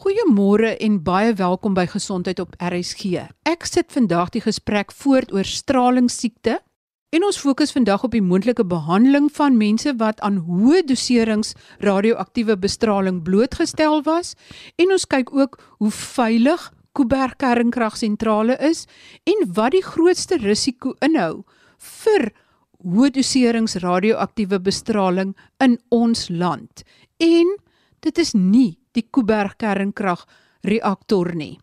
Goeiemôre en baie welkom by Gesondheid op RSG. Ek sit vandag die gesprek voort oor stralingsiekte en ons fokus vandag op die moontlike behandeling van mense wat aan hoë doserings radioaktiewe bestraling blootgestel was en ons kyk ook hoe veilig Kuiberg kernkragsentrale is en wat die grootste risiko inhou vir hoë doserings radioaktiewe bestraling in ons land. En dit is nie die Kuiberg kernkrag reaktor nie.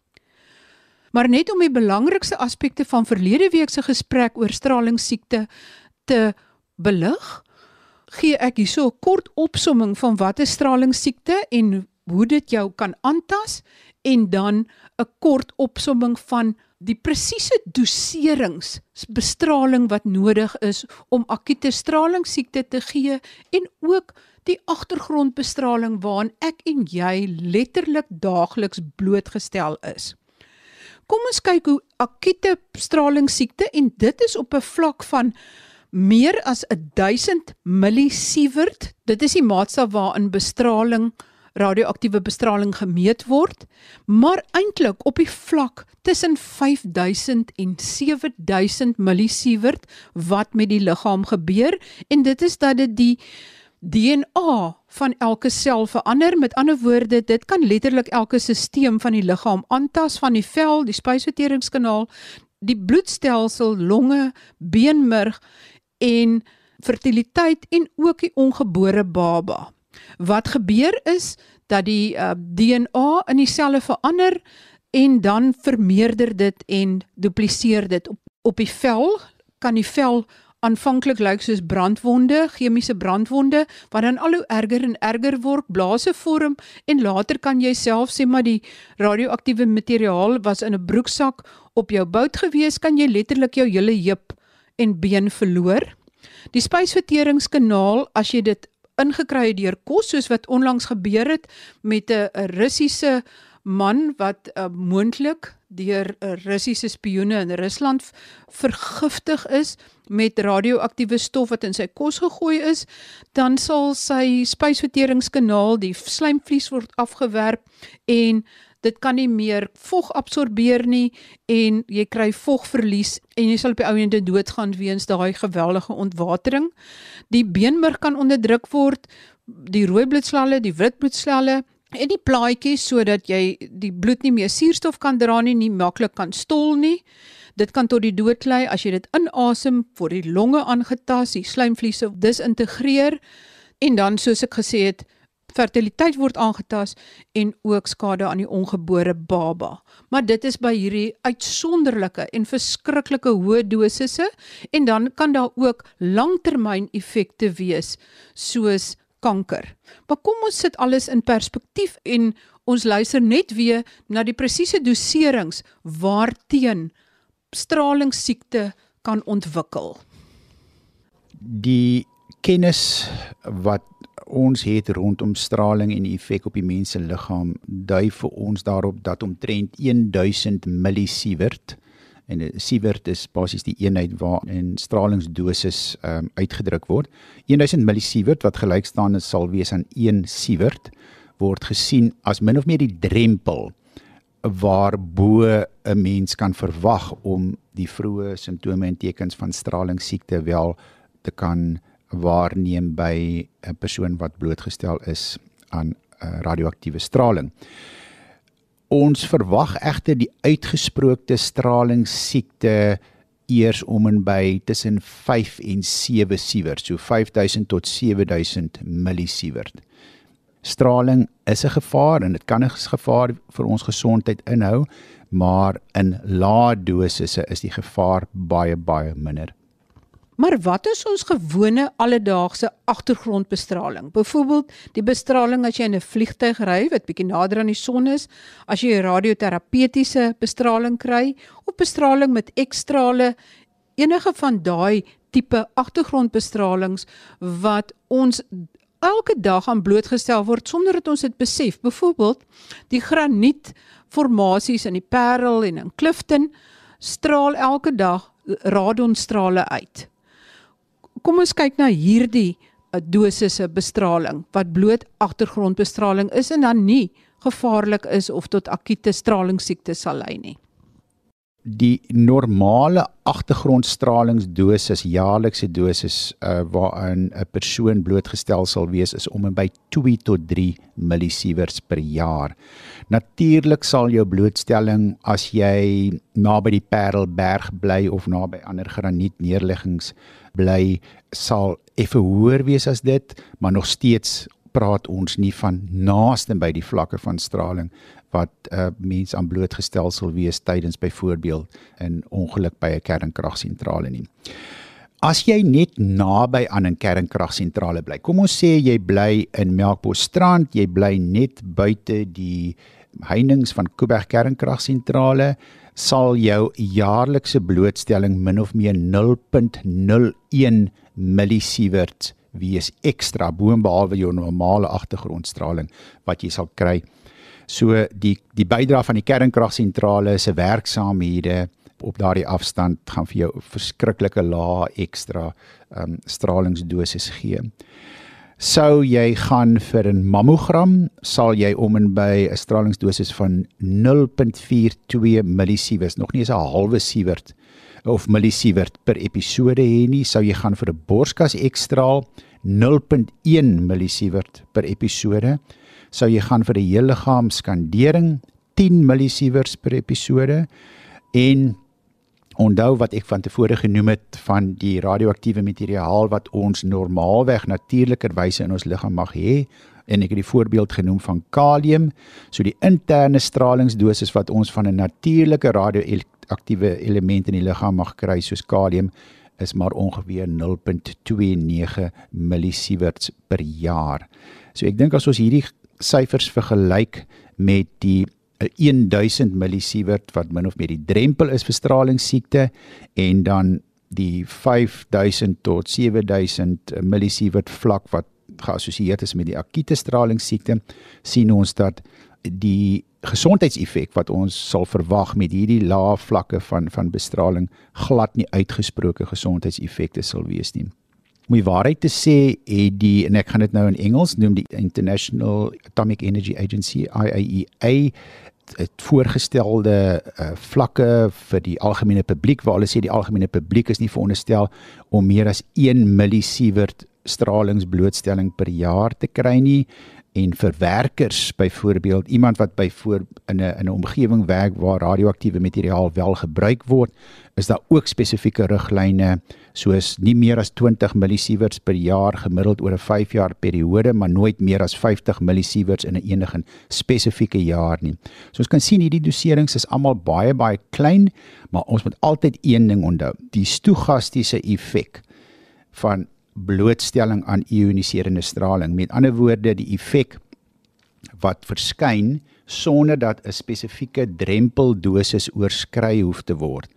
Maar net om die belangrikste aspekte van verlede week se gesprek oor stralingsiekte te belig, gee ek hierso 'n kort opsomming van wat 'n stralingsiekte en hoe dit jou kan aantas en dan 'n kort opsomming van die presiese doserings bestraling wat nodig is om akute stralingsiekte te gee en ook die agtergrondbestraling waaraan ek en jy letterlik daagliks blootgestel is. Kom ons kyk hoe akute stralingsiekte en dit is op 'n vlak van meer as 1000 millisievert. Dit is die maatstaf waarin bestraling radioaktiewe bestraling gemeet word, maar eintlik op die vlak tussen 5000 en 7000 millisievert wat met die liggaam gebeur en dit is dat dit die DNA van elke sel verander. Met ander woorde, dit kan letterlik elke stelsel van die liggaam aantas, van die vel, die spysverteringskanaal, die bloedstelsel, longe, beenmerg en fertiliteit en ook die ongebore baba. Wat gebeur is dat die uh, DNA in die selle verander en dan vermeerder dit en dupliseer dit op op die vel kan die vel aanvanklik lyk soos brandwonde, chemiese brandwonde wat dan al hoe erger en erger word, blaase vorm en later kan jy self sê maar die radioaktiewe materiaal was in 'n broeksak op jou bout gewees, kan jy letterlik jou hele heup en been verloor. Die spysverteringskanaal as jy dit ingekry het deur kos soos wat onlangs gebeur het met 'n Russiese man wat uh, moontlik deur 'n Russiese spioene in Rusland vergiftig is met radioaktiewe stof wat in sy kos gegooi is, dan sal sy spysverteringskanaal, die slijmvlies word afgewerp en dit kan nie meer vog absorbeer nie en jy kry vogverlies en jy sal op die ou ende doodgaan weens daai geweldige ontwatering. Die beenmerg kan onderdruk word, die rooi bloedslalle, die wit bloedslalle en die plaatjies sodat jy die bloed nie meer suurstof kan dra nie, nie maklik kan stol nie. Dit kan tot die dood lei as jy dit inasem, word die longe aangetas, die slijmvliese disintegreer en dan soos ek gesê het, fertiliteit word aangetas en ook skade aan die ongebore baba. Maar dit is by hierdie uitsonderlike en verskriklike hoë dosisse en dan kan daar ook langtermyn effekte wees soos kanker. Maar kom ons sit alles in perspektief en ons luister net weer na die presiese doserings waarteen stralingsiekte kan ontwikkel. Die kennis wat ons het rondom straling en die effek op die mens se liggaam dui vir ons daarop dat omtrent 1000 millisievert en sievert is basies die eenheid waar 'n stralingsdosis um, uitgedruk word. 1000 millisievert wat gelyk staan is sal wees aan 1 sievert word gesien as min of meer die drempel waarbo 'n mens kan verwag om die vroeë simptome en tekens van stralingsiekte wel te kan waarneem by 'n persoon wat blootgestel is aan uh, radioaktiewe straling. Ons verwag egter die uitgesproke stralingsiekte eers om en by tussen 5 en 7 sievert, so 5000 tot 7000 millisievert. Straling is 'n gevaar en dit kan 'n gevaar vir ons gesondheid inhou, maar in lae dosisse is die gevaar baie baie minder. Maar wat is ons gewone alledaagse agtergrondbestraling? Byvoorbeeld die bestraling as jy in 'n vliegtyg ry wat bietjie nader aan die son is, as jy radioterapeutiese bestraling kry of bestraling met X-strale, enige van daai tipe agtergrondbestralings wat ons elke dag aan blootgestel word sonder dat ons dit besef. Byvoorbeeld die granietformasies in die Parel en in Clifton straal elke dag radonstrale uit kom ons kyk na hierdie uh, dosisse bestraling wat bloot agtergrondbestraling is en dan nie gevaarlik is of tot akute stralingsiekte sal lei nie die normale agtergrondstralingsdosis jaarlikse dosis uh, waaraan 'n persoon blootgestel sal wees is om en by 2 tot 3 millisieverts per jaar. Natuurlik sal jou blootstelling as jy naby die Parelberg bly of naby ander granietneerleggings bly sal effe hoër wees as dit, maar nog steeds praat ons nie van naaste by die vlakke van straling wat 'n uh, mens aan blootgestel sal wees tydens byvoorbeeld 'n ongeluk by 'n kernkragsentrale nie. As jy net naby aan 'n kernkragsentrale bly. Kom ons sê jy bly in Melkbosstrand, jy bly net buite die heininge van Kuiberg kernkragsentrale, sal jou jaarlikse blootstelling min of meer 0.01 millisievert wees ekstra boonbehalwe jou normale agtergrondstraling wat jy sal kry So die die bydrae van die kernkragsentrale se werksaamhede op daardie afstand gaan vir jou verskriklike lae ekstra ehm um, stralingsdosis gee. Sou jy gaan vir 'n mammogram, sal jy om en by 'n stralingsdosis van 0.42 millisievert, nog nie eens 'n halwe sievert of millisievert per episode hê nie, sou jy gaan vir 'n borskas ekstraal 0.1 millisievert per episode. Sou jy gaan vir 'n hele liggaam skandering 10 millisieverts per episode. En onthou wat ek van tevore genoem het van die radioaktiewe materiaal wat ons normaalweg natuurlikerwyse in ons liggaam mag hê en ek het die voorbeeld genoem van kalium so die interne stralingsdosis wat ons van 'n natuurlike radioaktiewe element in die liggaam mag kry soos kalium is maar ongeveer 0.29 millisieverts per jaar. So ek dink as ons hierdie syfers vergelyk met die 1000 eh, millisievert wat min of meer die drempel is vir stralingsiekte en dan die 5000 tot 7000 millisievert vlak wat geassosieer is met die akute stralingsiekte sien ons dat die gesondheidseffek wat ons sal verwag met hierdie lae vlakke van van bestraling glad nie uitgesproke gesondheidseffekte sal wees nie. Om die waarheid te sê, het die en ek gaan dit nou in Engels noem die International Atomic Energy Agency IAEA het voorgestelde uh, vlakke vir die algemene publiek waar hulle sê die algemene publiek is nie veronderstel om meer as 1 millisievert stralingsblootstelling per jaar te kry nie en vir werkers byvoorbeeld iemand wat by voor in 'n in 'n omgewing werk waar radioaktiewe materiaal wel gebruik word is daar ook spesifieke riglyne soos nie meer as 20 millisieverts per jaar gemiddeld oor 'n 5 jaar periode maar nooit meer as 50 millisieverts in 'n enige spesifieke jaar nie. So ons kan sien hierdie doserings is almal baie baie klein maar ons moet altyd een ding onthou die stoegastiese effek van blootstelling aan ioniserende straling. Met ander woorde, die effek wat verskyn sonder dat 'n spesifieke drempeldosis oorskry hoef te word.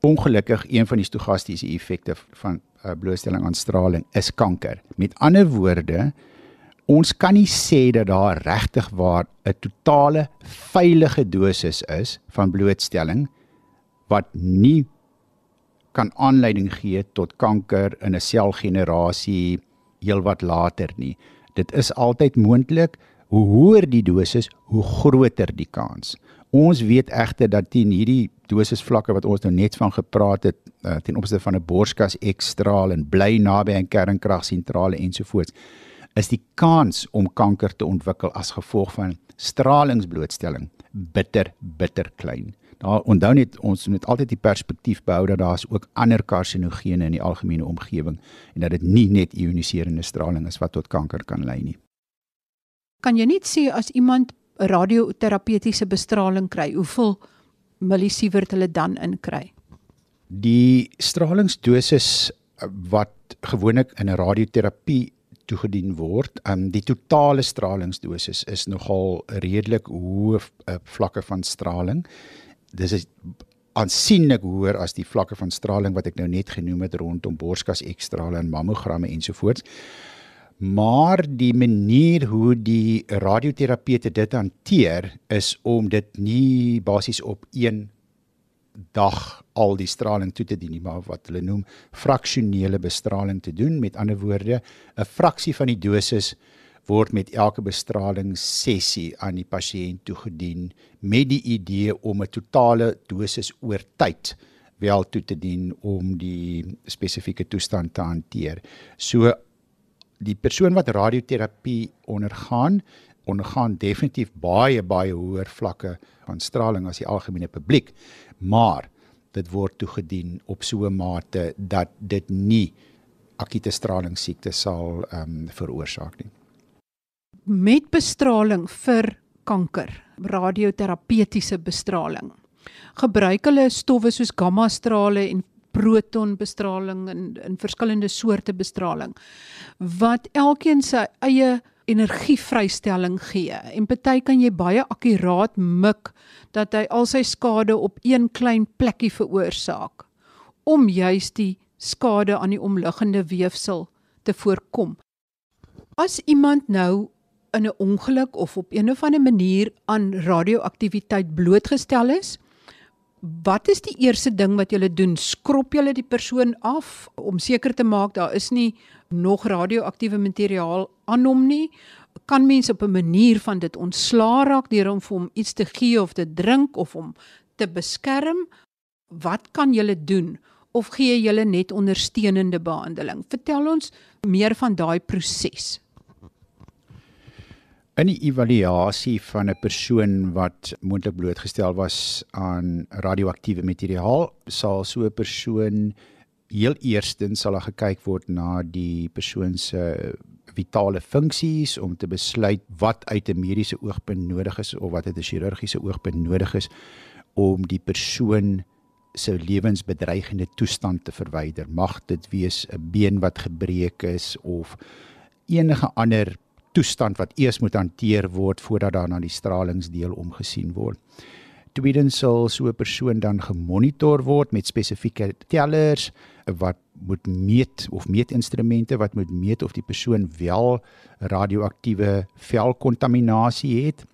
Ongelukkig een van die stogastiese effekte van uh, blootstelling aan straling is kanker. Met ander woorde, ons kan nie sê dat daar regtig waar 'n totale veilige dosis is van blootstelling wat nie kan aanleiding gee tot kanker in 'n selgenerasie heelwat later nie. Dit is altyd moontlik. Hoe hoër die dosis, hoe groter die kans. Ons weet egter dat teen hierdie dosisvlakke wat ons nou net van gepraat het, uh, ten opsigte van 'n borskas ekstraal en bly naby 'n kernkragsentrale ensovoorts, is die kans om kanker te ontwikkel as gevolg van stralingsblootstelling bitter bitter klein. Daar onthou net ons moet altyd die perspektief behou dat daar is ook ander karsinogene in die algemene omgewing en dat dit nie net ioniserende straling is wat tot kanker kan lei nie. Kan jy net sê as iemand radioterapeutiese bestraling kry, hoeveel millisievert hulle dan inkry? Die stralingsdosis wat gewoonlik in 'n radioterapie toegedien word. Um die totale stralingsdosis is nogal redelik hoë uh, vlakke van straling dis is aansienlik hoër as die vlakke van straling wat ek nou net genoem het rondom borskas ekstrale en mammogramme ensovoorts. Maar die manier hoe die radioterapeute dit hanteer is om dit nie basies op een dag al die straling toe te dien nie, maar wat hulle noem fraksionele bestraling te doen. Met ander woorde, 'n fraksie van die dosis word met elke bestralingssessie aan die pasiënt toegedien met die idee om 'n totale dosis oor tyd wel toe te dien om die spesifieke toestand te hanteer. So die persoon wat radioterapie ondergaan, ondergaan definitief baie baie hoër vlakke van straling as die algemene publiek, maar dit word toegedien op so 'n mate dat dit nie akute straling siekte sal ehm um, veroorsaak nie. Met bestraling vir kanker, radioterapeutiese bestraling. Gebruik hulle stowwe soos gamma strale en proton bestraling en in verskillende soorte bestraling wat elkeen sy eie energievrystelling gee. En party kan jy baie akkuraat mik dat hy al sy skade op een klein plekkie veroorsaak om juis die skade aan die omliggende weefsel te voorkom. As iemand nou in 'n ongeluk of op een of ander manier aan radioaktiwiteit blootgestel is, wat is die eerste ding wat jy doen? Skrop jy die persoon af om seker te maak daar is nie nog radioaktiewe materiaal aan hom nie? Kan mense op 'n manier van dit ontslaa raak deur hom vir hom iets te gee of te drink of hom te beskerm? Wat kan jy doen? Of gee jy net ondersteunende behandeling? Vertel ons meer van daai proses. In die evaluasie van 'n persoon wat moontlik blootgestel was aan radioaktiewe materiaal, sal so 'n persoon heel eerstens sal daar gekyk word na die persoon se vitale funksies om te besluit wat uit 'n mediese oogpunt nodig is of wat uit 'n chirurgiese oogpunt nodig is om die persoon se lewensbedreigende toestand te verwyder. Mag dit wees 'n been wat gebreek is of enige ander toestand wat eers moet hanteer word voordat daar na die stralingsdeel omgesien word. Tweedens sal so 'n persoon dan gemonitor word met spesifieke tellers wat moet meet of meetinstrumente wat moet meet of die persoon wel radioaktiewe velkontaminasie het.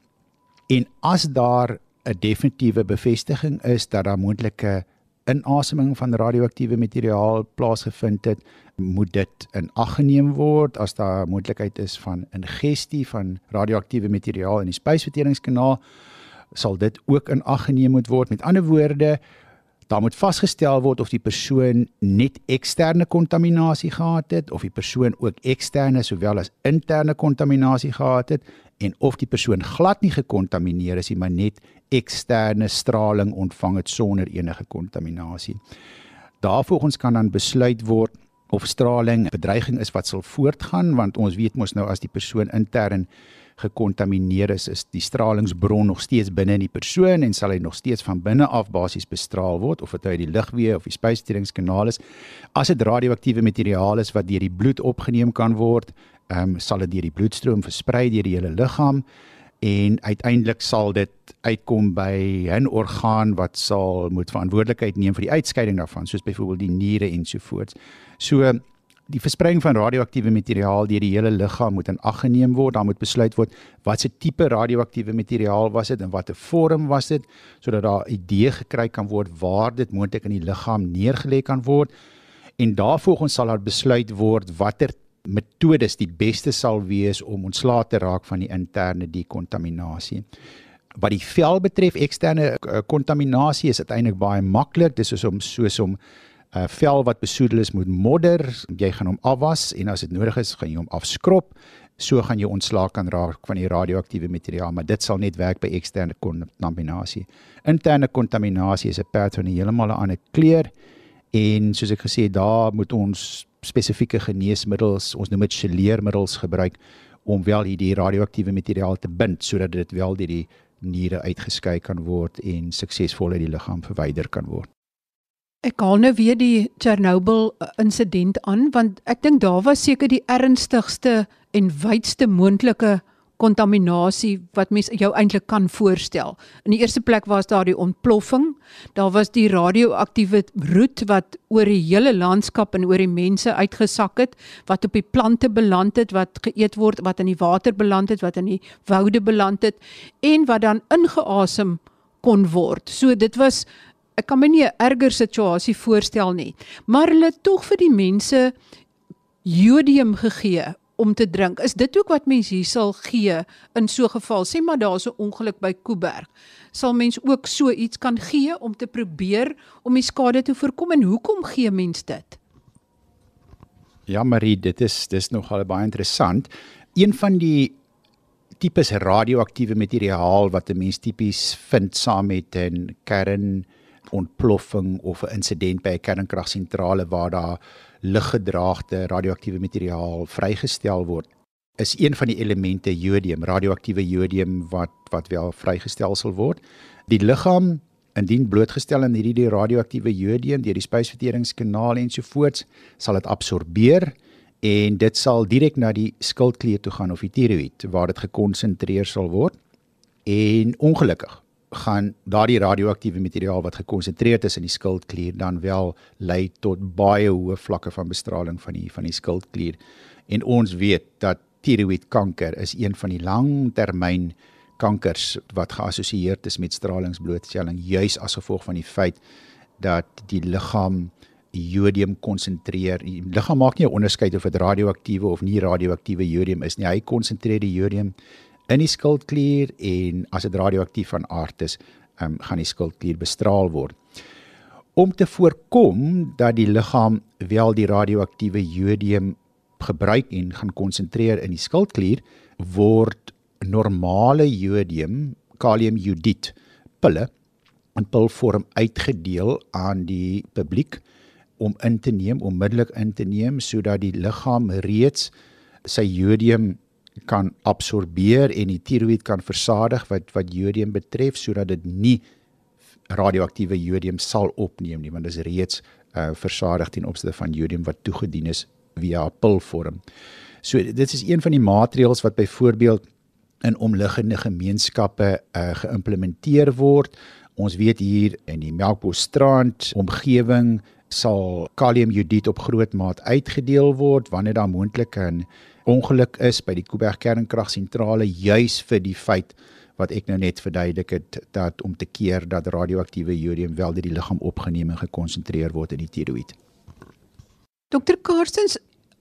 En as daar 'n definitiewe bevestiging is dat daar moontlike inaseming van radioaktiewe materiaal plaasgevind het, moet dit in ag geneem word as daar moontlikheid is van ingestie van radioaktiewe materiaal in die spysverteringskanaal sal dit ook in ag geneem moet word. Met ander woorde, daar moet vasgestel word of die persoon net eksterne kontaminasie gehad het of die persoon ook eksterne sowel as interne kontaminasie gehad het en of die persoon glad nie gekontamineer is nie, maar net eksterne straling ontvang het sonder enige kontaminasie. Daarvolgens kan dan besluit word of straling 'n bedreiging is wat sal voortgaan want ons weet mos nou as die persoon intern gekontamineer is, is die stralingsbron nog steeds binne in die persoon en sal hy nog steeds van binne af basies bestraal word of dit uit die lugweë of die spysverteringskanaal is. As dit radioaktiewe materiaal is wat deur die bloed opgeneem kan word, ehm um, sal dit deur die bloedstroom versprei deur die hele liggaam en uiteindelik sal dit uitkom by 'n orgaan wat sal moet verantwoordelikheid neem vir die uitskeiding daarvan soos byvoorbeeld die niere ensovoorts. So die verspreiding van radioaktiewe materiaal deur die hele liggaam moet in ag geneem word. Daar moet besluit word watse tipe radioaktiewe materiaal was dit en watter vorm was dit sodat daar 'n idee gekry kan word waar dit moontlik in die liggaam neergelê kan word. En daarvolgens sal daar besluit word watter metodes die beste sal wees om ontslae te raak van die interne dekontaminasie. Wat die vel betref, eksterne kontaminasie is uiteindelik baie maklik. Dis soos om soos om 'n uh, vel wat besoedel is met modder, jy gaan hom afwas en as dit nodig is, gaan jy hom afskrob. So gaan jy ontslaak kan raak van die radioaktiewe materiaal, maar dit sal net werk by eksterne kontaminasie. Interne kontaminasie is 'n pattern heeltemal 'n ander kleur en soos ek gesê het, daar moet ons spesifieke geneesmiddels, ons noem dit geleermiddels gebruik om wel hierdie radioaktiewe materiaal te bind sodat dit wel deur die niere uitgeskei kan word en suksesvol uit die liggaam verwyder kan word. Ek haal nou weer die Chernobyl uh, insident aan want ek dink daar was seker die ernstigste en wydste moontlike kontaminasie wat mens jou eintlik kan voorstel. In die eerste plek was daar die ontploffing, daar was die radioaktiewe roet wat oor die hele landskap en oor die mense uitgesak het, wat op die plante beland het, wat geëet word, wat in die water beland het, wat in die woude beland het en wat dan ingeasem kon word. So dit was ek kan my nie 'n erger situasie voorstel nie. Maar hulle tog vir die mense jodium gegee om te drink. Is dit ook wat mense hier sal gee in so 'n geval? Sê maar daar's 'n ongeluk by Kuiberg. Sal mens ook so iets kan gee om te probeer om die skade te voorkom en hoekom gee mens dit? Ja Marie, dit is dis nogal baie interessant. Een van die tipes radioaktiewe materiaal wat 'n mens tipies vind saam met 'n kern ontploffing of 'n insident by 'n kernkragsentrale waar daar liggedraagde radioaktiewe materiaal vrygestel word is een van die elemente jodium, radioaktiewe jodium wat wat wel vrygestel sal word. Die liggaam indien blootgestel aan hierdie radioaktiewe jodium deur die spysverteringskanaal ensovoorts, sal dit absorbeer en dit sal direk na die skildklier toe gaan of die tiroïed waar dit gekonsentreer sal word. En ongelukkig gaan daardie radioaktiewe materiaal wat gekonsentreer is in die skildklier dan wel lei tot baie hoë vlakke van bestraling van die van die skildklier. En ons weet dat tiroïedkanker is een van die langtermyn kankers wat geassosieer is met stralingsblootstelling juis as gevolg van die feit dat die liggaam jodium konsentreer. Die liggaam maak nie 'n onderskeid of dit radioaktiewe of nie radioaktiewe jodium is nie. Hy konsentreer die jodium in die skildklier en as dit radioaktief van aard is, um, gaan die skildklier bestraal word. Om te voorkom dat die liggaam wel die radioaktiewe jodium gebruik en gaan konsentreer in die skildklier, word normale jodium, kaliumjodied pille in pilvorm uitgedeel aan die publiek om in te neem, onmiddellik in te neem sodat die liggaam reeds sy jodium kan absorbeer en die tiroïed kan versadig wat wat jodium betref sodat dit nie radioaktiewe jodium sal opneem nie want dit is reeds uh, versadig ten opsigte van jodium wat toegedien is via pilvorm. So dit is een van die maatreëls wat byvoorbeeld in omliggende gemeenskappe uh, geïmplementeer word. Ons weet hier in die Melkbosstrand omgewing sal kaliumjodied op groot maat uitgedeel word wanneer daar moontlik 'n ongeluk is by die Kuiberg kernkragsentrale juis vir die feit wat ek nou net verduidelik het dat om te keer dat radioaktiewe jodium wel deur die liggaam opgeneem en gekonsentreer word in die tiroïed. Dokter Karstens,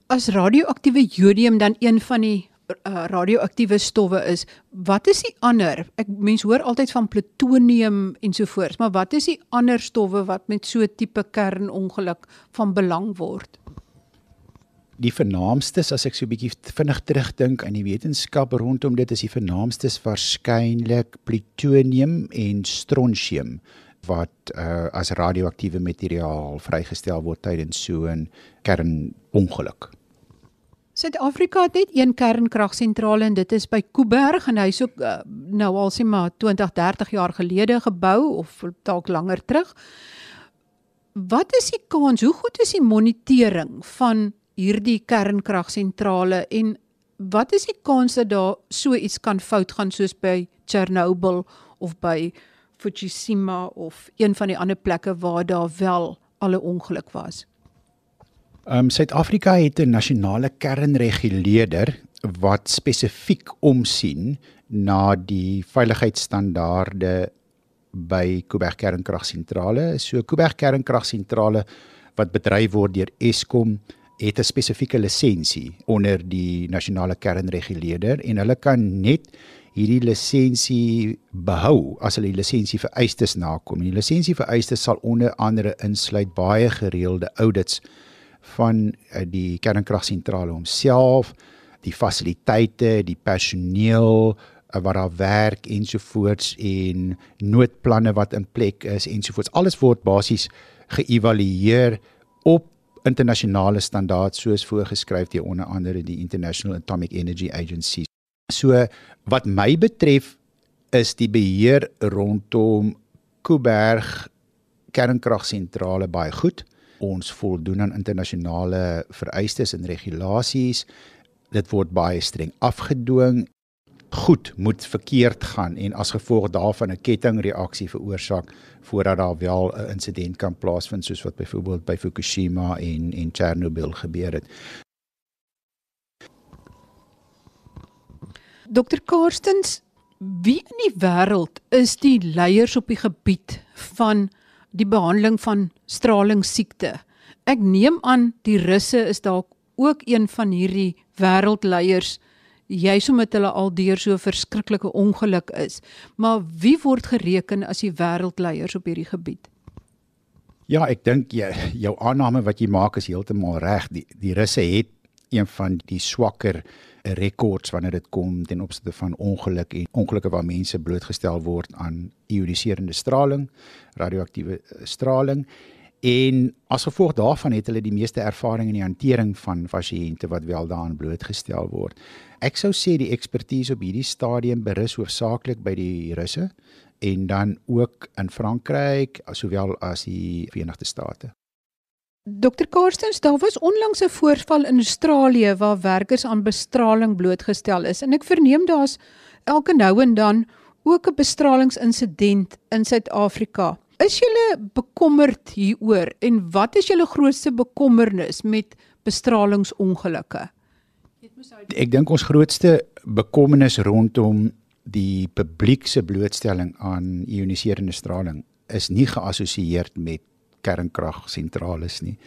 as radioaktiewe jodium dan een van die uh, radioaktiewe stowwe is, wat is die ander? Ek mens hoor altyd van plutonium ensovoorts, maar wat is die ander stowwe wat met so 'n tipe kernongeluk van belang word? Die vernaamstes as ek so 'n bietjie vinnig terugdink aan die wetenskap rondom dit is die vernaamstes waarskynlik plutonium en strontium wat uh, as radioaktiewe materiaal vrygestel word tydens so 'n kernongeluk. Suid-Afrika het net een kernkragsentrale en dit is by Kuiberg en hy's ook uh, nou al sê maar 20, 30 jaar gelede gebou of dalk langer terug. Wat is die kans? Hoe goed is die monitering van hierdie kernkragsentrale en wat is die kans dat daar so iets kan fout gaan soos by Chernobyl of by Fukushima of een van die ander plekke waar daar wel al 'n ongeluk was? Ehm um, Suid-Afrika het 'n nasionale kernreguleerder wat spesifiek omsien na die veiligheidsstandaarde by Kuiberg kernkragsentrale. So Kuiberg kernkragsentrale wat bedryf word deur Eskom het 'n spesifieke lisensie onder die nasionale kernreguleerder en hulle kan net hierdie lisensie behou as hulle die lisensie vereistes nakom. Die lisensie vereistes sal onder andere insluit baie gereelde audits van eh, die kernkragsentrale homself, die fasiliteite, die personeel eh, wat daar werk ensovoorts en noodplanne wat in plek is ensovoorts. Alles word basies geëvalueer op internasionale standaard soos voorgeskryf deur onder andere die International Atomic Energy Agency. So wat my betref is die beheer rondom Kuiberg kernkragsentrale baie goed. Ons voldoen aan internasionale vereistes en regulasies. Dit word baie streng afgedwing goed moet verkeerd gaan en as gevolg daarvan 'n kettingreaksie veroorsaak voordat daar wel 'n insident kan plaasvind soos wat byvoorbeeld by Fukushima en en Chernobyl gebeur het. Dr Karstens, wie in die wêreld is die leiers op die gebied van die behandeling van stralingsiekte? Ek neem aan die russe is dalk ook een van hierdie wêreldleiers juis omdat hulle al deur so verskriklike ongeluk is. Maar wie word gereken as die wêreldleiers op hierdie gebied? Ja, ek dink jy jou aanname wat jy maak is heeltemal reg. Die die Russe het een van die swakker rekords wanneer dit kom ten opsigte van ongeluk en ongelukke waar mense blootgestel word aan ioniserende straling, radioaktiewe straling. En as gevolg daarvan het hulle die meeste ervaring in die hantering van pasiënte wat wel daaraan blootgestel word. Ek sou sê die ekspertise op hierdie stadium berus hoofsaaklik by die Russe en dan ook in Frankryk sowel as die Verenigde State. Dr Karstens, daar was onlangs 'n voorval in Australië waar werkers aan bestraling blootgestel is en ek verneem daar's elke nou en dan ook 'n bestralingsinsident in Suid-Afrika. Is julle bekommerd hieroor en wat is julle grootste bekommernis met bestralingsongelukke? Ek dink ons grootste bekommernis rondom die publiek se blootstelling aan ioniserende straling is nie geassosieer met kernkragsentrales nie.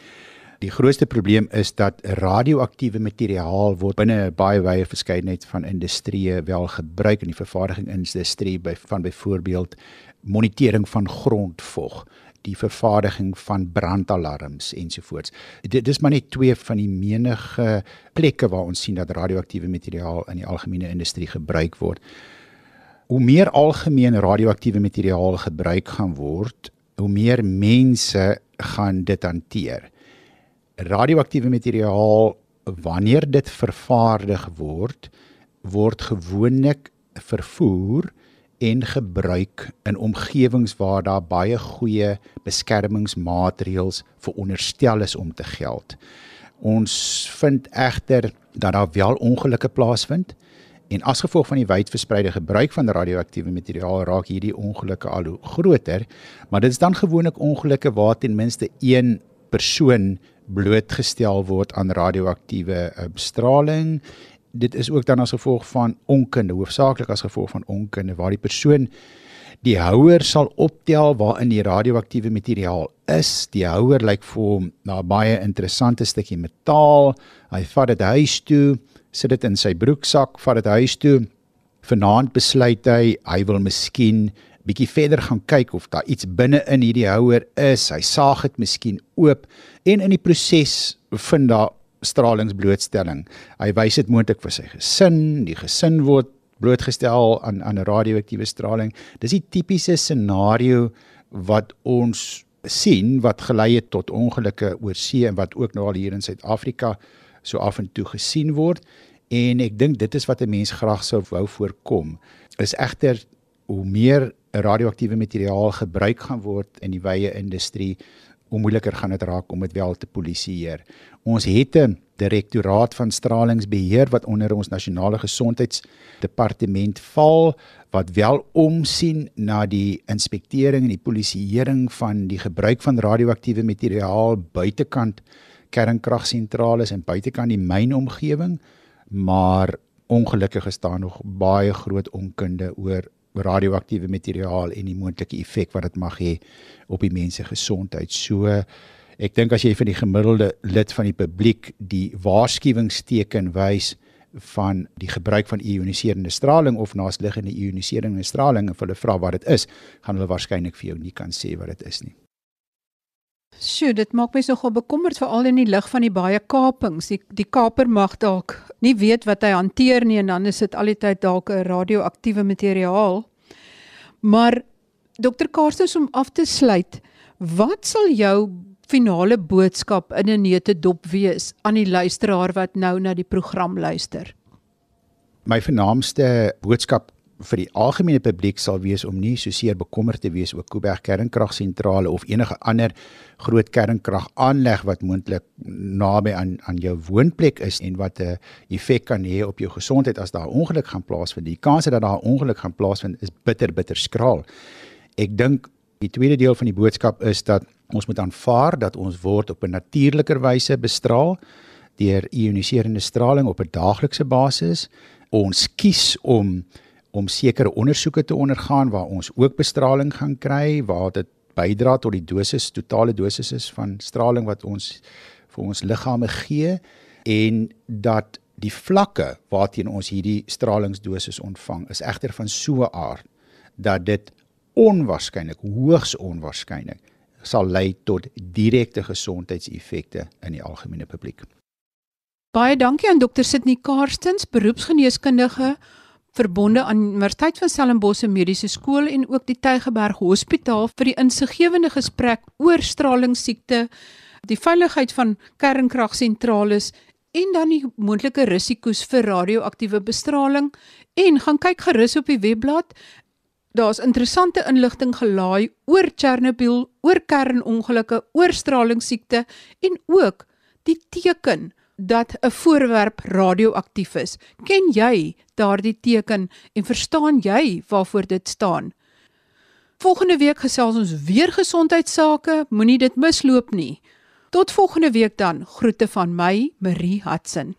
Die grootste probleem is dat radioaktiewe materiaal word binne 'n baie wye verskeidenheid van industrieë wel gebruik in die vervaardigingsindustrie by van byvoorbeeld monitering van grondvog die vervaardiging van brandalarms ensovoorts. Dit is maar net twee van die menige plekke waar ons sien dat radioaktiewe materiaal in die algemene industrie gebruik word. Hoe meer algemeen radioaktiewe materiaal gebruik gaan word, hoe meer mense gaan dit hanteer. Radioaktiewe materiaal wanneer dit vervaardig word, word gewoonlik vervoer en gebruik in omgewings waar daar baie goeie beskermingsmaatreëls veronderstel is om te geld. Ons vind egter dat daar wel ongelukke plaasvind En as gevolg van die wydverspreide gebruik van radioaktiewe materiaal raak hierdie ongelukke al hoe groter, maar dit is dan gewoonlik ongelukke waar ten minste een persoon blootgestel word aan radioaktiewe uh, bestraling. Dit is ook dan as gevolg van onkunde, hoofsaaklik as gevolg van onkunde waar die persoon die houer sal optel waarin die radioaktiewe materiaal is. Die houer lyk vir hom na 'n baie interessante stukkie metaal. Hy vat dit huis toe sit dit in sy broeksak, vat dit huis toe. Vanaand besluit hy hy wil miskien bietjie verder gaan kyk of daar iets binne in hierdie houer is. Hy saag dit miskien oop en in die proses vind daar stralingsblootstelling. Hy wys dit moontlik vir sy gesin, die gesin word blootgestel aan aan radioaktiewe straling. Dis die tipiese scenario wat ons sien wat gelei het tot ongelukke oor see en wat ook nou al hier in Suid-Afrika so af en toe gesien word en ek dink dit is wat 'n mens graag sou wou voorkom is egter hoe meer radioaktiewe materiaal gebruik gaan word in die wye industrie hoe moeiliker gaan dit raak om dit wel te polisieer. Ons het 'n direktoraat van stralingsbeheer wat onder ons nasionale gesondheidsdepartement val wat wel omsien na die inspektering en die polisieering van die gebruik van radioaktiewe materiaal buitekant kernkragsentrale en buitekant die mynomgewing, maar ongelukkig is daar nog baie groot onkunde oor radioaktiewe materiaal en die moontlike effek wat dit mag hê op die mens se gesondheid. So ek dink as jy vir die gemiddelde lid van die publiek die waarskuwingsteken wys van die gebruik van ioniserende straling of naasliggende ioniserende straling en hulle vra wat dit is, gaan hulle waarskynlik vir jou nie kan sê wat dit is nie. Sjoe, dit maak my nogal bekommerd veral in die lig van die baie kapings. Die die kaper mag dalk nie weet wat hy hanteer nie en dan is dit al die tyd dalk 'n radioaktiewe materiaal. Maar Dr. Karstens om af te sluit, wat sal jou finale boodskap in 'n neute dop wees aan die luisteraar wat nou na die program luister? My vernaamste boodskap vir die algemene publiek sal wees om nie so seer bekommerd te wees oor Kuiberg kernkragsentrale of enige ander groot kernkragaanleg wat moontlik naby aan aan jou woonplek is en wat 'n effek kan hê op jou gesondheid as daar 'n ongeluk gaan plaasvind. Die kans dat daar 'n ongeluk gaan plaasvind is bitter bitter skraal. Ek dink die tweede deel van die boodskap is dat ons moet aanvaar dat ons word op 'n natuurliker wyse bestraal deur ioniserende straling op 'n daaglikse basis. Ons kies om om sekere ondersoeke te ondergaan waar ons ook bestraling gaan kry waar dit bydra tot die dosis totale dosisse van straling wat ons vir ons liggame gee en dat die vlakke waarteen ons hierdie stralingsdosis ontvang is egter van so 'n aard dat dit onwaarskynlik hoogs onwaarskynlik sal lei tot direkte gesondheidseffekte in die algemene publiek. Baie dankie aan Dr. Sidney Karstens, beroepsgeneeskundige verbonde aan Universiteit van Stellenbosch Mediese Skool en ook die Tygerberg Hospitaal vir die insiggewende gesprek oor stralingsiekte, die veiligheid van kernkragsentrales en dan die moontlike risiko's vir radioaktiewe bestraling. En gaan kyk gerus op die webblad. Daar's interessante inligting gelaai oor Chernobyl, oor kernongelukke, oor stralingsiekte en ook die teken dat 'n voorwerp radioaktief is. Ken jy daardie teken en verstaan jy waarvoor dit staan? Volgende week gesels ons weer gesondheidsake, moenie dit misloop nie. Tot volgende week dan. Groete van my, Marie Hudson.